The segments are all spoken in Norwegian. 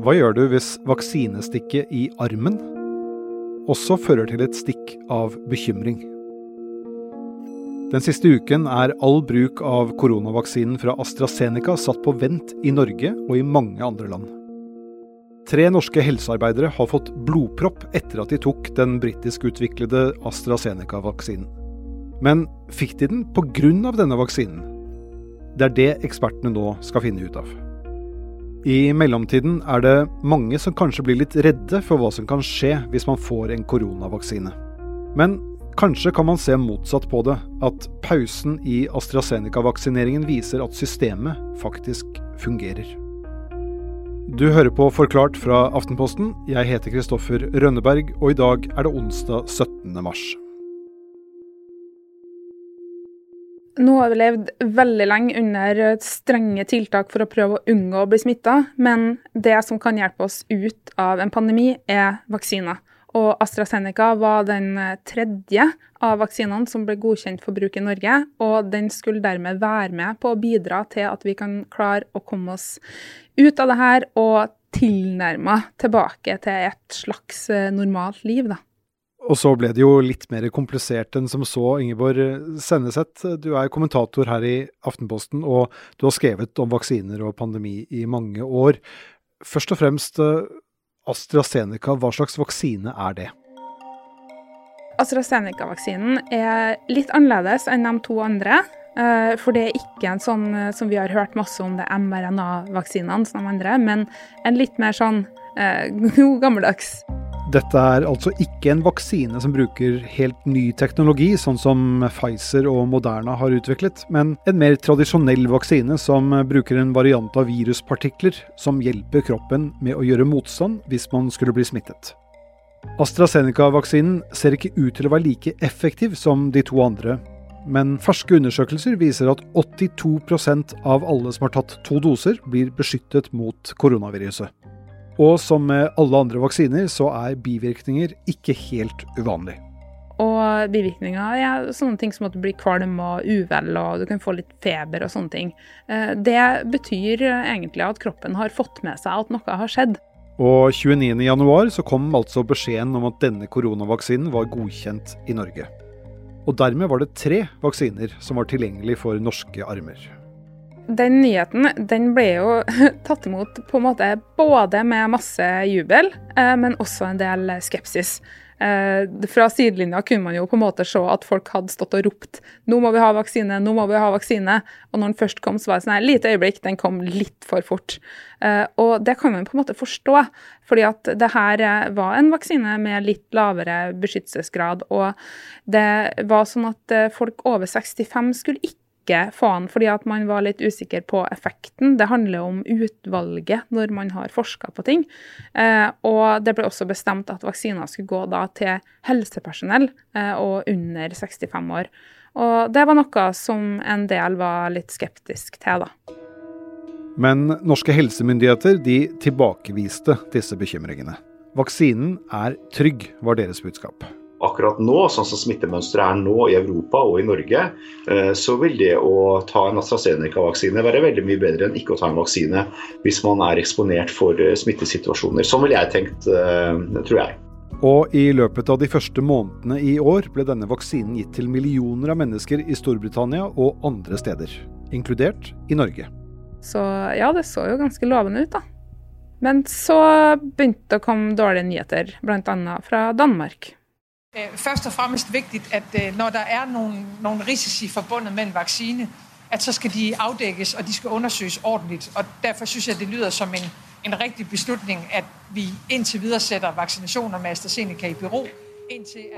Hva gjør du hvis vaksinestikket i armen også fører til et stikk av bekymring? Den siste uken er all bruk av koronavaksinen fra AstraZeneca satt på vent i Norge og i mange andre land. Tre norske helsearbeidere har fått blodpropp etter at de tok den britiskutviklede AstraZeneca-vaksinen. Men fikk de den pga. denne vaksinen? Det er det ekspertene nå skal finne ut av. I mellomtiden er det mange som kanskje blir litt redde for hva som kan skje hvis man får en koronavaksine. Men kanskje kan man se motsatt på det, at pausen i AstraZeneca-vaksineringen viser at systemet faktisk fungerer. Du hører på Forklart fra Aftenposten. Jeg heter Kristoffer Rønneberg, og i dag er det onsdag 17. mars. Nå har vi levd veldig lenge under strenge tiltak for å prøve å unngå å bli smitta, men det som kan hjelpe oss ut av en pandemi, er vaksiner. Og AstraZeneca var den tredje av vaksinene som ble godkjent for bruk i Norge. Og den skulle dermed være med på å bidra til at vi kan klare å komme oss ut av det her og tilnærma tilbake til et slags normalt liv, da. Og så ble det jo litt mer komplisert enn som så, Ingeborg Senneset. Du er kommentator her i Aftenposten, og du har skrevet om vaksiner og pandemi i mange år. Først og fremst, eh, AstraZeneca, hva slags vaksine er det? AstraZeneca-vaksinen er litt annerledes enn de to andre. Eh, for det er ikke en sånn eh, som vi har hørt masse om, det mRNA-vaksinene som de andre, men en litt mer sånn god gammeldags dette er altså ikke en vaksine som bruker helt ny teknologi, sånn som Pfizer og Moderna har utviklet, men en mer tradisjonell vaksine som bruker en variant av viruspartikler som hjelper kroppen med å gjøre motstand hvis man skulle bli smittet. AstraZeneca-vaksinen ser ikke ut til å være like effektiv som de to andre, men ferske undersøkelser viser at 82% av alle som har tatt to doser, blir beskyttet mot koronaviruset. Og som med alle andre vaksiner, så er bivirkninger ikke helt uvanlig. Og bivirkninger er sånne ting som at du blir kvalm og uvel, og du kan få litt feber og sånne ting. Eh, det betyr egentlig at kroppen har fått med seg at noe har skjedd. Og 29.1 så kom altså beskjeden om at denne koronavaksinen var godkjent i Norge. Og dermed var det tre vaksiner som var tilgjengelig for norske armer den nyheten den ble jo tatt imot på en måte både med masse jubel, eh, men også en del skepsis. Eh, fra sidelinja kunne man jo på en måte se at folk hadde stått og ropt 'nå må vi ha vaksine', 'nå må vi ha vaksine'. Og når den først kom, så var det sånn et lite øyeblikk, den kom litt for fort. Eh, og det kan man på en måte forstå, fordi at det her var en vaksine med litt lavere beskyttelsesgrad. Og det var sånn at folk over 65 skulle ikke ikke få den fordi at man var litt usikker på effekten. Det handler om utvalget når man har forska på ting. Eh, og det ble også bestemt at vaksiner skulle gå da til helsepersonell eh, og under 65 år. Og det var noe som en del var litt skeptisk til, da. Men norske helsemyndigheter de tilbakeviste disse bekymringene. Vaksinen er trygg, var deres budskap akkurat nå, sånn som smittemønsteret er nå i Europa og i Norge, eh, så vil det å ta en AstraZeneca-vaksine være veldig mye bedre enn ikke å ta en vaksine hvis man er eksponert for eh, smittesituasjoner. Sånn ville jeg tenkt, eh, tror jeg. Og i løpet av de første månedene i år ble denne vaksinen gitt til millioner av mennesker i Storbritannia og andre steder, inkludert i Norge. Så ja, det så jo ganske lovende ut, da. Men så begynte det å komme dårlige nyheter, bl.a. fra Danmark. Øh, først og fremmest vigtigt, at øh, når der er nogle, nogle risici forbundet med en vaccine, at så skal de afdækkes, og de skal undersøges ordentligt. Og derfor synes jeg, det lyder som en, en rigtig beslutning, at vi indtil videre sætter vaccinationer med AstraZeneca i bero.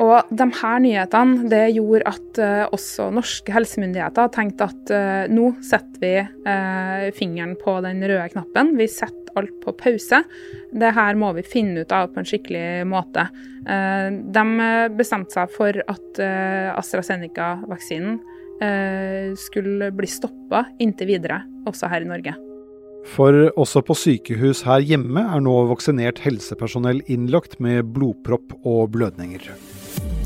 Og de her nyhetene det gjorde at uh, også norske helsemyndigheter tenkte at uh, nå setter vi uh, fingeren på den røde knappen. Vi setter alt på pause. Det her må vi finne ut av på en skikkelig måte. Eh, de bestemte seg for at eh, AstraZeneca-vaksinen eh, skulle bli stoppa inntil videre, også her i Norge. For også på sykehus her hjemme er nå vaksinert helsepersonell innlagt med blodpropp og blødninger.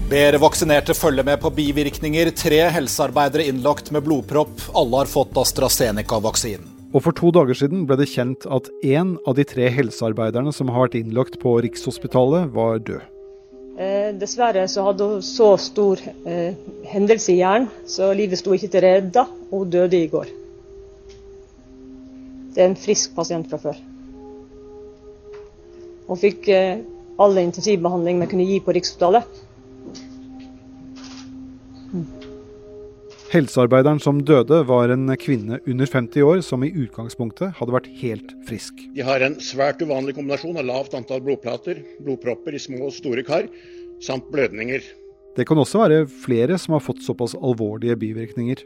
Ber vaksinerte følge med på bivirkninger. Tre helsearbeidere innlagt med blodpropp. Alle har fått AstraZeneca-vaksinen. Og for to dager siden ble det kjent at én av de tre helsearbeiderne som har vært innlagt på Rikshospitalet, var død. Eh, dessverre så hadde hun så stor eh, hendelse i hjernen, så livet sto ikke til redda, og hun døde i går. Det er en frisk pasient fra før. Hun fikk eh, all intensivbehandling vi kunne gi på Rikshospitalet. Helsearbeideren som døde, var en kvinne under 50 år som i utgangspunktet hadde vært helt frisk. De har en svært uvanlig kombinasjon av lavt antall blodplater, blodpropper i små og store kar, samt blødninger. Det kan også være flere som har fått såpass alvorlige bivirkninger.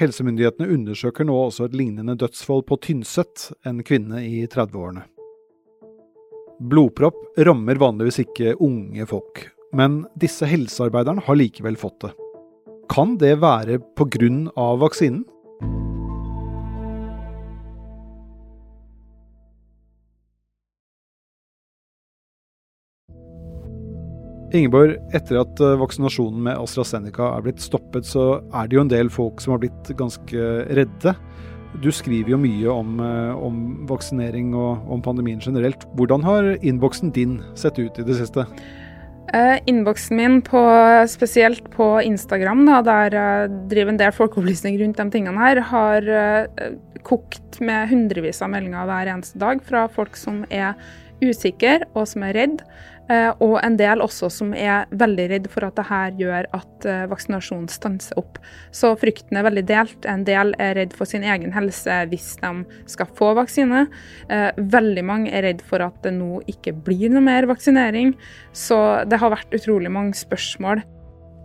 Helsemyndighetene undersøker nå også et lignende dødsfall på Tynset, en kvinne i 30-årene. Blodpropp rammer vanligvis ikke unge folk, men disse helsearbeiderne har likevel fått det. Kan det være pga. vaksinen? Ingeborg, etter at eh, vaksinasjonen med AstraZeneca er blitt stoppet, så er det jo en del folk som har blitt ganske redde. Du skriver jo mye om, eh, om vaksinering og om pandemien generelt. Hvordan har innboksen din sett ut i det siste? Uh, Innboksen min, på, spesielt på Instagram, da, der jeg driver en del folkeopplysning rundt de tingene her, har kokt med hundrevis av meldinger hver eneste dag fra folk som er usikre og som er redd. Eh, og en del også som er veldig redd for at dette gjør at eh, vaksinasjonen stanser opp. Så frykten er veldig delt. En del er redd for sin egen helse hvis de skal få vaksine. Eh, veldig mange er redd for at det nå ikke blir noe mer vaksinering. Så det har vært utrolig mange spørsmål.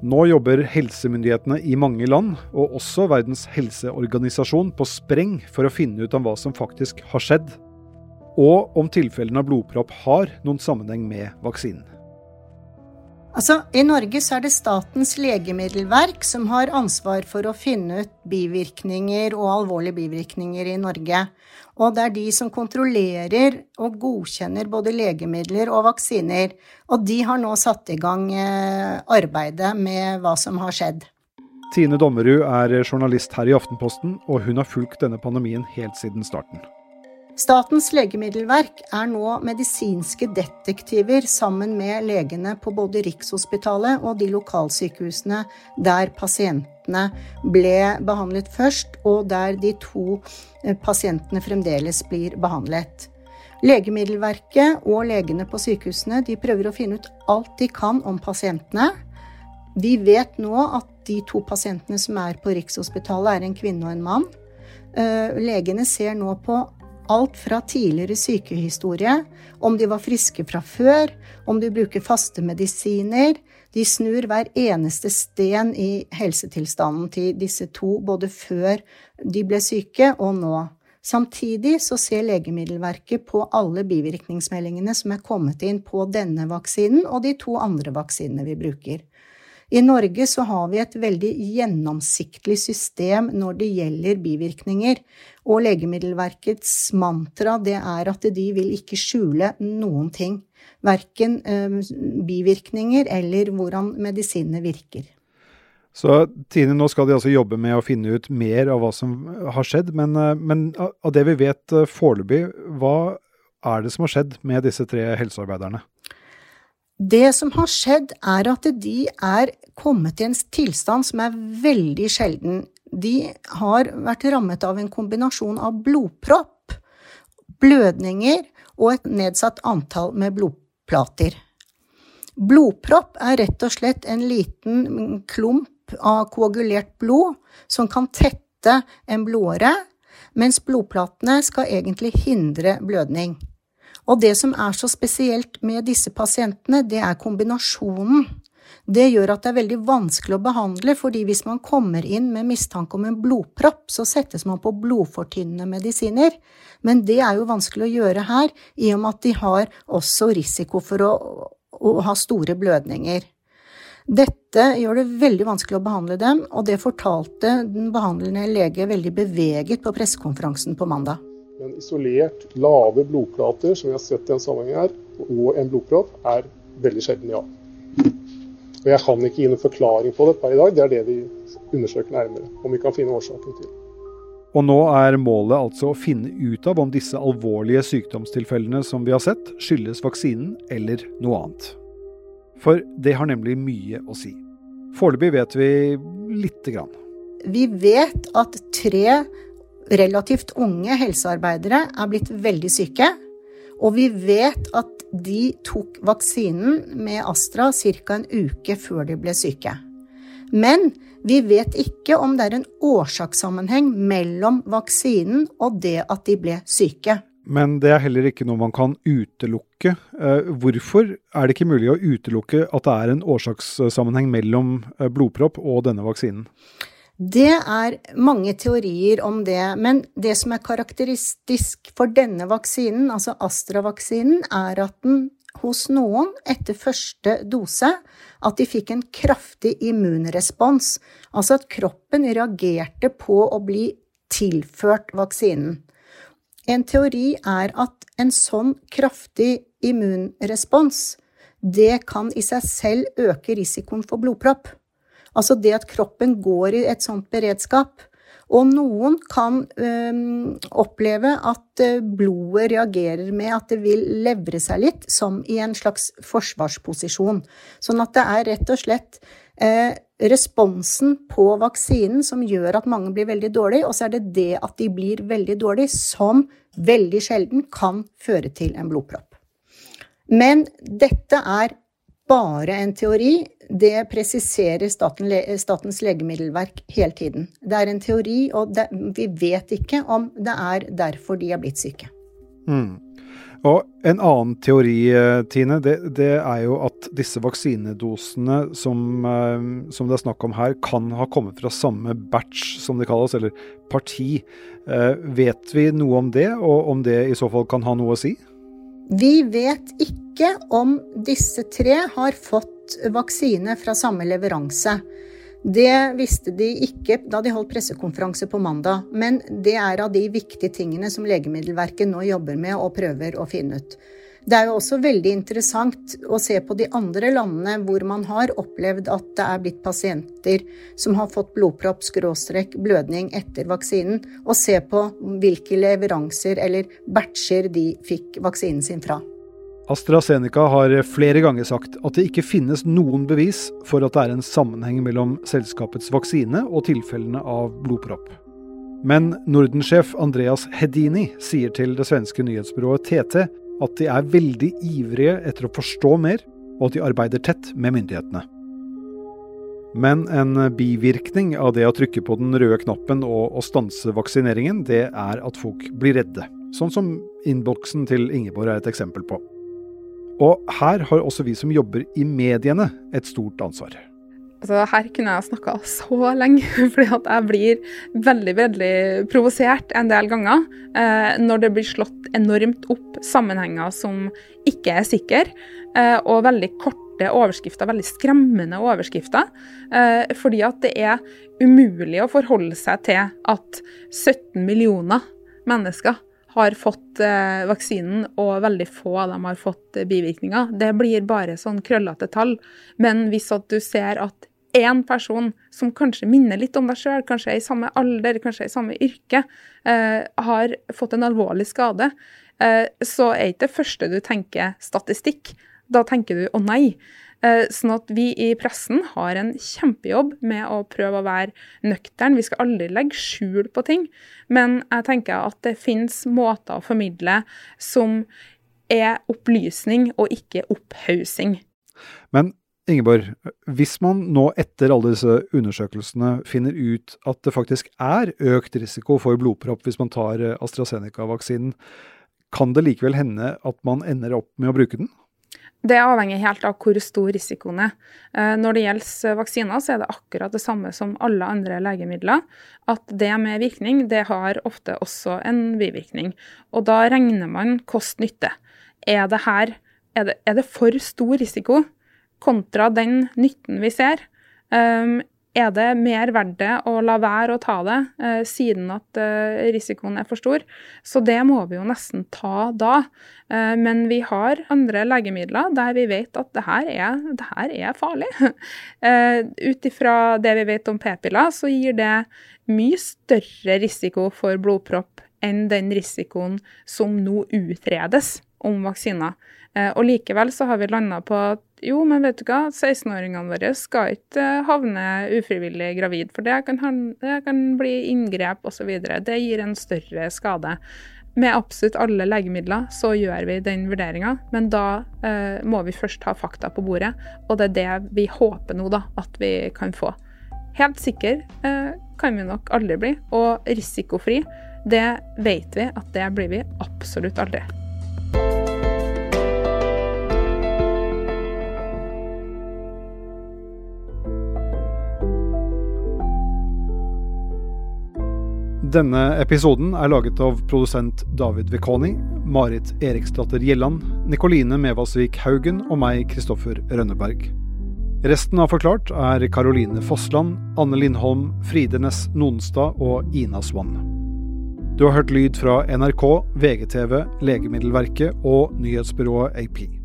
Nå jobber helsemyndighetene i mange land, og også Verdens helseorganisasjon, på spreng for å finne ut om hva som faktisk har skjedd og om tilfellene av blodpropp har noen sammenheng med vaksinen. Altså, I Norge så er det Statens legemiddelverk som har ansvar for å finne ut bivirkninger og alvorlige bivirkninger i Norge. Og det er de som kontrollerer og godkjenner både legemidler og vaksiner. Og de har nå satt i gang eh, arbeidet med hva som har skjedd. Tine Dommerud er journalist her i Aftenposten, og hun har fulgt denne pandemien helt siden starten. Statens legemiddelverk er nå medisinske detektiver sammen med legene på både Rikshospitalet og de lokalsykehusene der pasientene ble behandlet først, og der de to eh, pasientene fremdeles blir behandlet. Legemiddelverket og legene på sykehusene de prøver å finne ut alt de kan om pasientene. Vi vet nå at de to pasientene som er på Rikshospitalet, er en kvinne og en mann. Eh, legene ser nå på alt fra tidligere sykehistorie, om de var friske fra før, om de bruker faste medisiner. De snur hver eneste sten i helsetilstanden til disse to, både før de ble syke og nå. Samtidig så ser Legemiddelverket på alle bivirkningsmeldingene som er kommet inn på denne vaksinen og de to andre vaksinene vi bruker. I Norge så har vi et veldig gjennomsiktlig system når det gjelder bivirkninger, og Legemiddelverkets mantra det er at de vil ikke skjule noen ting. Verken eh, bivirkninger eller hvordan medisinene virker. Så Tine, nå skal de altså jobbe med å finne ut mer av hva som har skjedd. Men, eh, men av det vi vet eh, foreløpig, hva er det som har skjedd med disse tre helsearbeiderne? Det som har skjedd, er at de er kommet i en tilstand som er veldig sjelden. De har vært rammet av en kombinasjon av blodpropp, blødninger og et nedsatt antall med blodplater. Blodpropp er rett og slett en liten klump av koagulert blod som kan tette en blodåre, mens blodplatene skal egentlig hindre blødning. Og det som er så spesielt med disse pasientene, det er kombinasjonen. Det gjør at det er veldig vanskelig å behandle, fordi hvis man kommer inn med mistanke om en blodpropp, så settes man på blodfortynnende medisiner. Men det er jo vanskelig å gjøre her, i og med at de har også risiko for å, å ha store blødninger. Dette gjør det veldig vanskelig å behandle dem, og det fortalte den behandlende lege veldig beveget på pressekonferansen på mandag. Men isolert lave blodplater, som vi har sett i en sammenheng her, og en blodpropp, er veldig sjelden, ja. Og Jeg kan ikke gi noen forklaring på det per i dag, det er det vi undersøker nærmere. Om vi kan finne årsaken til. Og nå er målet altså å finne ut av om disse alvorlige sykdomstilfellene som vi har sett, skyldes vaksinen eller noe annet. For det har nemlig mye å si. Foreløpig vet vi lite grann. Vi vet at tre relativt unge helsearbeidere er blitt veldig syke. Og vi vet at de tok vaksinen med Astra ca. en uke før de ble syke. Men vi vet ikke om det er en årsakssammenheng mellom vaksinen og det at de ble syke. Men det er heller ikke noe man kan utelukke. Eh, hvorfor er det ikke mulig å utelukke at det er en årsakssammenheng mellom eh, blodpropp og denne vaksinen? Det er mange teorier om det, men det som er karakteristisk for denne vaksinen, altså Astra-vaksinen, er at den hos noen etter første dose at de fikk en kraftig immunrespons, altså at kroppen reagerte på å bli tilført vaksinen. En teori er at en sånn kraftig immunrespons, det kan i seg selv øke risikoen for blodpropp. Altså det at kroppen går i et sånt beredskap. Og noen kan øhm, oppleve at blodet reagerer med at det vil levre seg litt, som i en slags forsvarsposisjon. Sånn at det er rett og slett øh, responsen på vaksinen som gjør at mange blir veldig dårlige, og så er det det at de blir veldig dårlige, som veldig sjelden kan føre til en blodpropp. Men dette er bare en teori. Det presiserer Statens legemiddelverk hele tiden. Det er en teori, og det, vi vet ikke om det er derfor de er blitt syke. Mm. Og En annen teori, eh, Tine, det, det, er jo at disse vaksinedosene som, eh, som, det er snakk om her, kan ha kommet fra samme batch, som det kalles, eller parti. Eh, vet vi noe om det, og om det i så fall kan ha noe å si? Vi vet ikke om disse tre har fått vaksine fra samme leveranse. Det visste de ikke da de holdt pressekonferanse på mandag, men det er av de viktige tingene som Legemiddelverket nå jobber med og prøver å finne ut. Det er jo også veldig interessant å se på de andre landene hvor man har opplevd at det er blitt pasienter som har fått blodpropp skråstrek blødning etter vaksinen, og se på hvilke leveranser eller batcher de fikk vaksinen sin fra. AstraZeneca har flere ganger sagt at det ikke finnes noen bevis for at det er en sammenheng mellom selskapets vaksine og tilfellene av blodpropp. Men Nordensjef Andreas Hedini sier til det svenske nyhetsbyrået TT at de er veldig ivrige etter å forstå mer, og at de arbeider tett med myndighetene. Men en bivirkning av det å trykke på den røde knappen og å stanse vaksineringen, det er at folk blir redde. Sånn som innboksen til Ingeborg er et eksempel på. Og her har også vi som jobber i mediene et stort ansvar. Altså, her kunne jeg snakka så lenge, fordi jeg blir veldig veldig provosert en del ganger eh, når det blir slått enormt opp sammenhenger som ikke er sikre, eh, og veldig korte overskrifter, veldig skremmende overskrifter. Eh, fordi at det er umulig å forholde seg til at 17 millioner mennesker har fått eh, vaksinen, og veldig få av dem har fått eh, bivirkninger. Det blir bare sånn krøllete tall. Men hvis at du ser at én person som kanskje minner litt om deg sjøl, kanskje er i samme alder, kanskje er i samme yrke, eh, har fått en alvorlig skade, så er ikke det første du tenker statistikk. Da tenker du å nei. Eh, sånn at vi i pressen har en kjempejobb med å prøve å være nøktern. Vi skal aldri legge skjul på ting, men jeg tenker at det finnes måter å formidle som er opplysning og ikke opphaussing. Men Ingeborg, hvis man nå etter alle disse undersøkelsene finner ut at det faktisk er økt risiko for blodpropp hvis man tar AstraZeneca-vaksinen, kan det likevel hende at man ender opp med å bruke den? Det avhenger helt av hvor stor risikoen er. Eh, når det gjelder vaksiner, så er det akkurat det samme som alle andre legemidler. At det med virkning, det har ofte også en bivirkning. Og da regner man kost-nytte. Er, er, er, det for stor risiko kontra den nytten vi ser? Um, er det mer verdt det å la være å ta det, eh, siden at eh, risikoen er for stor? Så det må vi jo nesten ta da. Eh, men vi har andre legemidler der vi vet at det her er, det her er farlig. Ut ifra det vi vet om p-piller, så gir det mye større risiko for blodpropp enn den risikoen som nå utredes om vaksiner. Og likevel så har vi landa på at jo, men vet du hva, 16-åringene våre skal ikke eh, havne ufrivillig gravid, for det kan, det kan bli inngrep osv. Det gir en større skade. Med absolutt alle legemidler så gjør vi den vurderinga, men da eh, må vi først ha fakta på bordet, og det er det vi håper nå da, at vi kan få. Helt sikker eh, kan vi nok aldri bli, og risikofri, det vet vi at det blir vi absolutt aldri. Denne episoden er laget av produsent David Vekoni, Marit Eriksdatter Gjelland, Nikoline Mevasvik Haugen og meg, Kristoffer Rønneberg. Resten av Forklart er Caroline Fossland, Anne Lindholm, Fride Næss Nonstad og Ina Swann. Du har hørt lyd fra NRK, VGTV, Legemiddelverket og nyhetsbyrået AP.